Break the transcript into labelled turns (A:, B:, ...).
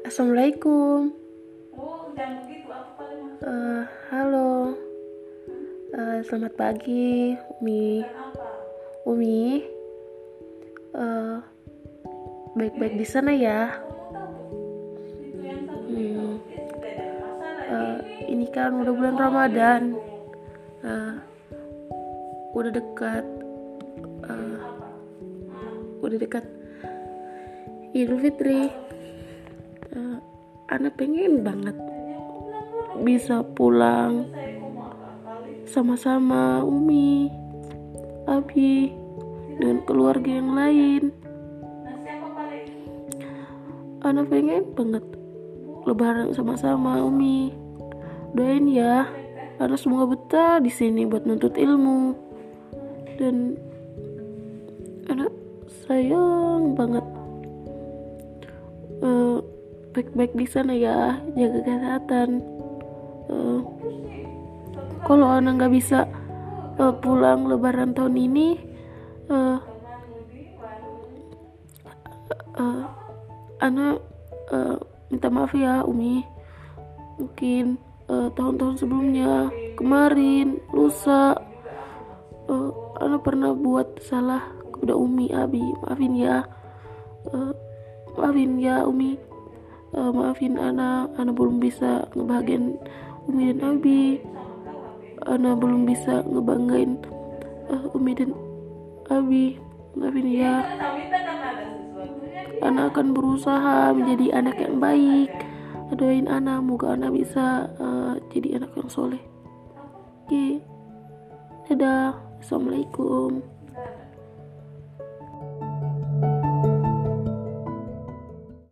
A: Assalamualaikum.
B: Oh, begitu. Paling.
A: Eh, halo. Eh, selamat pagi, Umi. Umi. Eh, baik-baik di sana ya. Hmm. Eh, ini kan udah bulan Ramadan. Eh, udah dekat.
B: Ah,
A: udah dekat Idul Fitri. Eh, anak pengen banget bisa pulang sama-sama Umi, Abi, dengan keluarga yang lain. Anak pengen banget lebaran sama-sama Umi. Doain ya, anak semoga betah di sini buat nuntut ilmu. Dan anak sayang banget. Baik-baik di sana ya, jaga kesehatan. Eh, kalau anak nggak bisa eh, pulang lebaran tahun ini, eh, eh, anak eh, minta maaf ya Umi. Mungkin tahun-tahun sebelumnya kemarin lusa eh, anak pernah buat salah kepada Umi. Abi maafin ya. Eh, maafin ya Umi Eh, maafin anak anak belum bisa ngebahagiain Umi dan Abi. Anak belum bisa ngebanggain eh, Umi dan Abi. Maafin ya. Anak akan berusaha menjadi anak yang baik. Doain anak moga anak bisa eh, jadi anak yang soleh. Oke. Dadah. Assalamualaikum